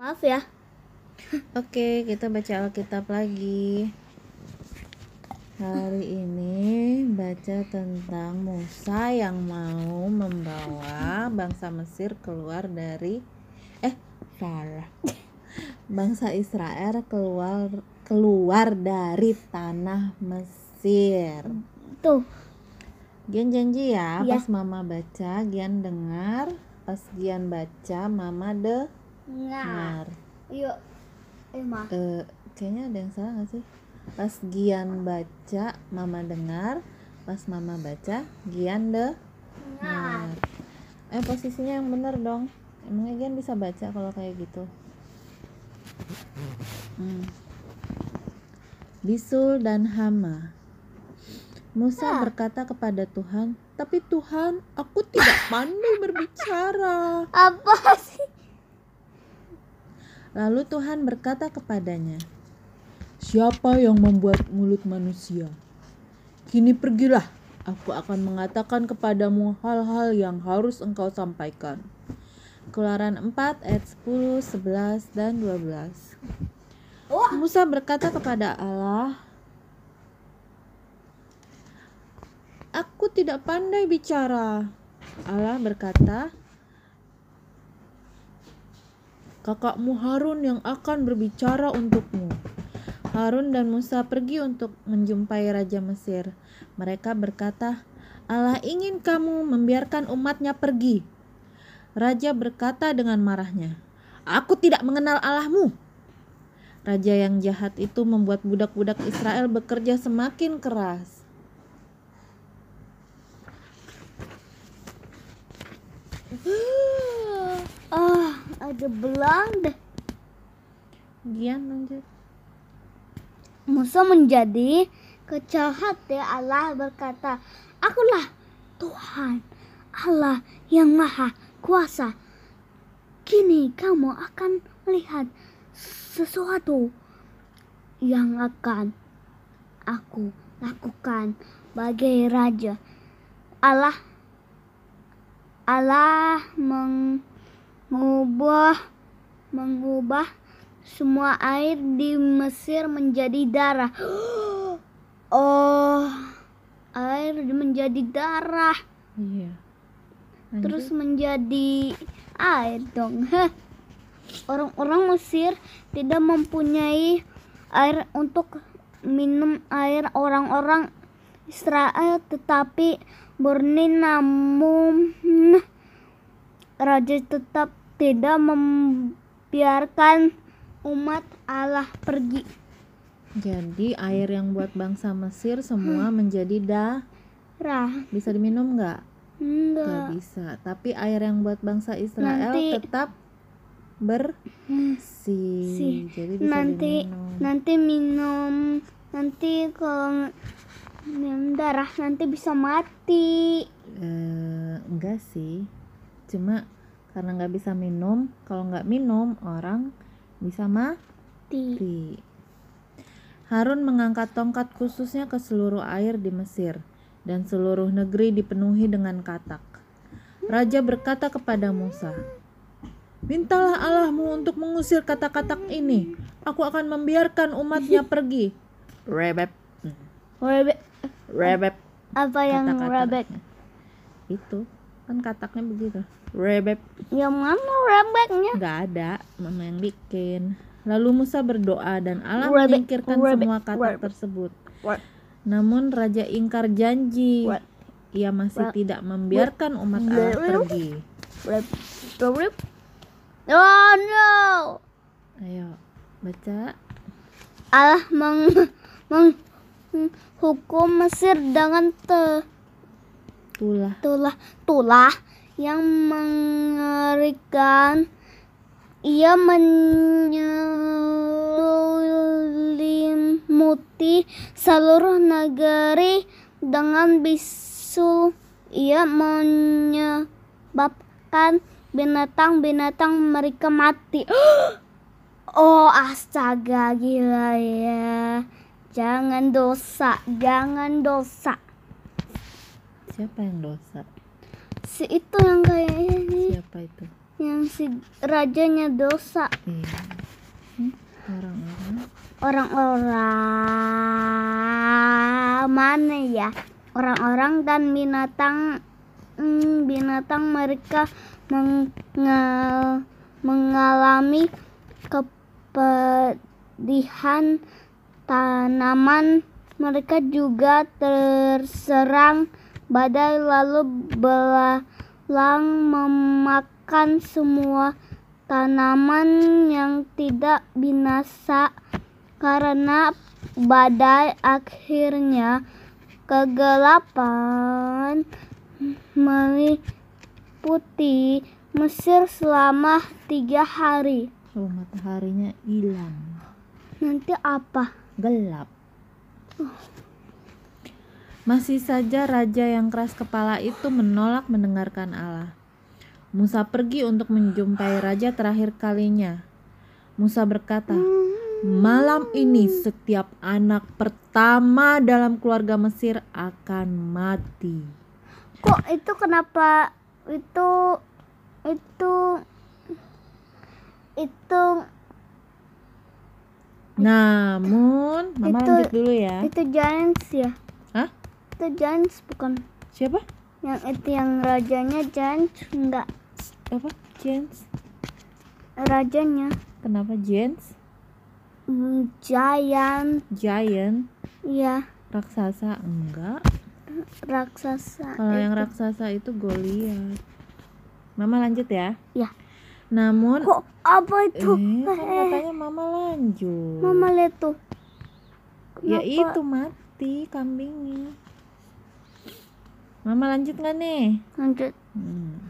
Maaf ya. Oke, kita baca Alkitab lagi. Hari ini baca tentang Musa yang mau membawa bangsa Mesir keluar dari eh salah. Bangsa Israel keluar keluar dari tanah Mesir. Tuh. Gian janji ya, Iya. pas mama baca, Gian dengar, pas Gian baca, mama dengar. Nah. Yuk. Eh, Ma. Eh, kayaknya ada yang salah gak sih? Pas Gian baca, mama dengar. Pas mama baca, Gian dengar. Eh, posisinya yang bener dong. Emangnya Gian bisa baca kalau kayak gitu? Hmm. Bisul dan Hama. Musa Ah. berkata kepada Tuhan, "Tapi Tuhan, aku tidak pandai berbicara." Apa sih? Lalu Tuhan berkata kepadanya, Siapa yang membuat mulut manusia? Kini pergilah, aku akan mengatakan kepadamu hal-hal yang harus engkau sampaikan. Keluaran 4 ayat 10, 11, dan 12. Wah. Musa berkata kepada Allah, Aku tidak pandai bicara. Allah berkata, kakakmu Harun yang akan berbicara untukmu. Harun dan Musa pergi untuk menjumpai Raja Mesir. Mereka berkata, Allah ingin kamu membiarkan umatnya pergi. Raja berkata dengan marahnya, Aku tidak mengenal Allahmu. Raja yang jahat itu membuat budak-budak Israel bekerja semakin keras. Ah, ada belang deh. Gian lanjut. Musa menjadi kecil hati Allah berkata, Akulah Tuhan Allah yang maha kuasa. Kini kamu akan melihat sesuatu yang akan aku lakukan bagai raja. Allah Allah mengubah mengubah semua air di Mesir menjadi darah. Oh, air menjadi darah, Iya. Lanjut. terus menjadi air dong. Orang-orang Mesir tidak mempunyai air untuk minum air orang-orang Israel tetapi Borni namun raja tetap tidak membiarkan umat Allah pergi. Jadi air yang buat bangsa Mesir semua menjadi dah Rah, bisa diminum nggak? Nggak enggak. bisa. Tapi air yang buat bangsa Israel Nanti- tetap bersih. Sih. Jadi bisa Nanti diminum. nanti minum nanti kalau darah nanti bisa mati. Eh, enggak sih. Cuma karena nggak bisa minum, kalau nggak minum orang bisa Mati. mati. Harun mengangkat tongkat khususnya ke seluruh air di Mesir dan seluruh negeri dipenuhi dengan katak. Raja berkata kepada Musa, Mintalah Allahmu untuk mengusir kata-katak ini. Aku akan membiarkan umatnya pergi. Rebep, Rabbit rebep. apa yang kata-kata. rabbit? Itu kan kataknya begitu. Rebep. Yang mana rabbitnya? Nggak ada, mama yang bikin. Lalu Musa berdoa dan Allah Rabbit, menyingkirkan rabbit, semua katak rabbit. tersebut. What? Namun raja ingkar janji. What? Ia masih What? tidak membiarkan umat Allah pergi. Rabbit. Rabbit. Oh no! Ayo, baca. Allah meng, menghukum Mesir dengan te, Tulah. tulah tulah yang mengerikan. Ia menyelimuti seluruh negeri dengan bisul. Ia menyebabkan binatang-binatang mereka mati. Oh astaga gila ya. Jangan dosa, jangan dosa. Siapa yang dosa? Si itu yang kayak ini. Siapa itu? si rajanya dosa. Iya. Orang-orang Orang-orang mana ya? Orang-orang dan binatang hmm, binatang mereka mengal- mengalami kepedihan tanaman mereka juga terserang badai lalu belalang memakan semua tanaman yang tidak binasa karena badai akhirnya kegelapan meliputi Mesir selama tiga hari. oh, mataharinya hilang, Nanti apa? Gelap. Masih saja raja yang keras kepala itu menolak mendengarkan Allah. Musa pergi untuk menjumpai raja terakhir kalinya. Musa berkata, "Malam ini setiap anak pertama dalam keluarga Mesir akan mati." Kok itu kenapa itu itu itu Namun, Mama Itu- lanjut dulu ya. itu giants ya? Hah? Itu giants bukan? Siapa? Yang itu yang rajanya giants enggak Apa? James? rajanya Kenapa James? Hmm, giant Giant? ya Raksasa? Enggak. raksasa Kalau yang raksasa itu Goliat. Mama lanjut ya. Ya. Namun kok apa itu eh, kan Eh, katanya Mama lanjut. mama lihat tuh ya itu mati kambingnya. Mama lanjut nggak nih? lanjut Hmm.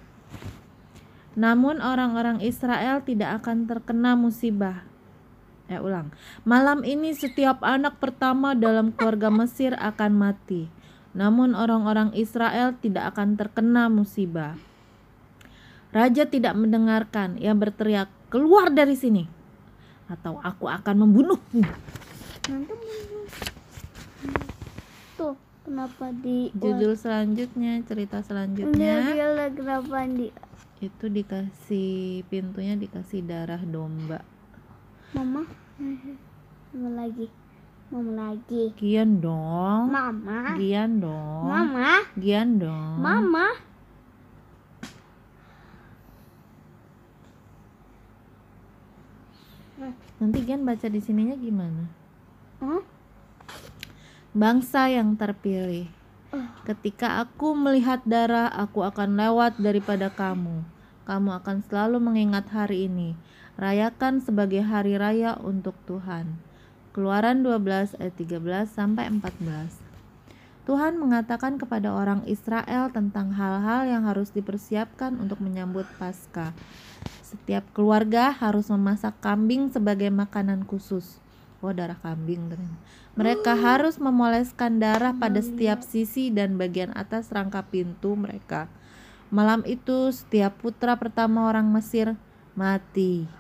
Namun orang-orang Israel tidak akan terkena musibah. Eh ulang. Malam ini setiap anak pertama dalam keluarga Mesir akan mati. Namun orang-orang Israel tidak akan terkena musibah. Raja tidak mendengarkan. Ia berteriak, "Keluar dari sini atau aku akan membunuhmu." tuh kenapa di Judul selanjutnya, cerita selanjutnya dia kenapa di itu dikasih pintunya dikasih darah domba. mama mama lagi mama lagi Gian dong. mama Gian dong. mama Gian dong. mama Nanti Gian baca di sininya gimana? Hah? Bangsa yang terpilih. Oh. Ketika aku melihat darah, aku akan lewat daripada kamu. Kamu akan selalu mengingat hari ini. Rayakan sebagai hari raya untuk Tuhan. Keluaran 12 ayat 13 sampai 14. Tuhan mengatakan kepada orang Israel tentang hal-hal yang harus dipersiapkan untuk menyambut Paskah. Setiap keluarga harus memasak kambing sebagai makanan khusus. Oh, darah kambing ternyata. Mereka harus memoleskan darah pada setiap sisi dan bagian atas rangka pintu mereka. Malam itu setiap putra pertama orang Mesir mati.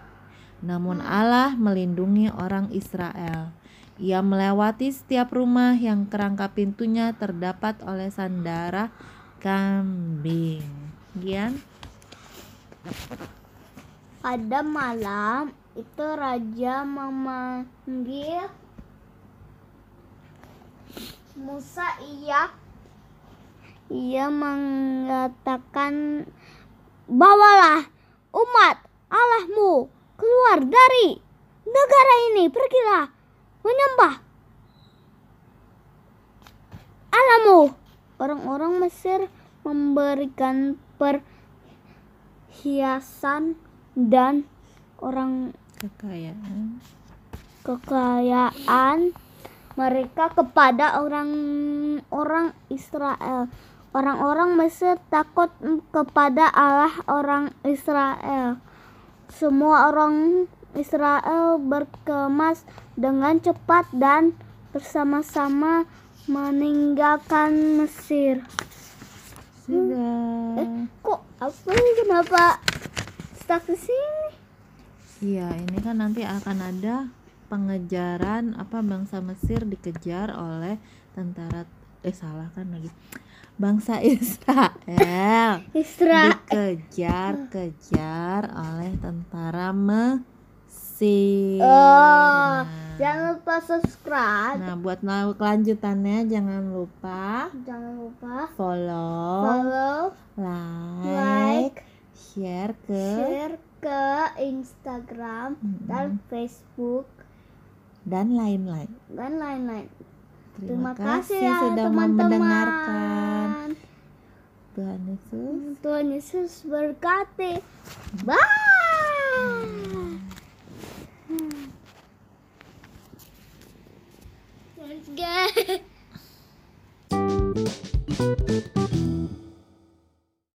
Namun Allah melindungi orang Israel. Ia melewati setiap rumah yang kerangka pintunya terdapat olesan darah kambing. Gian? Pada malam itu raja memanggil Musa ia ia mengatakan bawalah umat Allahmu keluar dari negara ini pergilah menyembah Allahmu. Orang-orang Mesir memberikan perhiasan dan orang Kekayaan. kekayaan mereka kepada orang-orang Israel. Orang-orang Mesir takut kepada Allah orang Israel. Semua orang Israel berkemas dengan cepat dan bersama-sama meninggalkan Mesir. Sudah. Eh, kok apa kenapa stuck di sini? Iya, ini kan nanti akan ada pengejaran apa bangsa Mesir dikejar oleh tentara eh salah kan lagi bangsa Israel Isra. dikejar-kejar oleh tentara Mesir. Oh, Nah, Jangan lupa subscribe. nah, buat tahu kelanjutannya jangan lupa Jangan lupa follow, follow, like, like, share ke share ke Instagram hmm. dan Facebook. Dan lain-lain. Dan lain-lain. Terima, terima kasih, ya, sudah teman-teman. mendengarkan. Tuhan Yesus. Tuhan Yesus berkati. Bye. Mm. Let's go.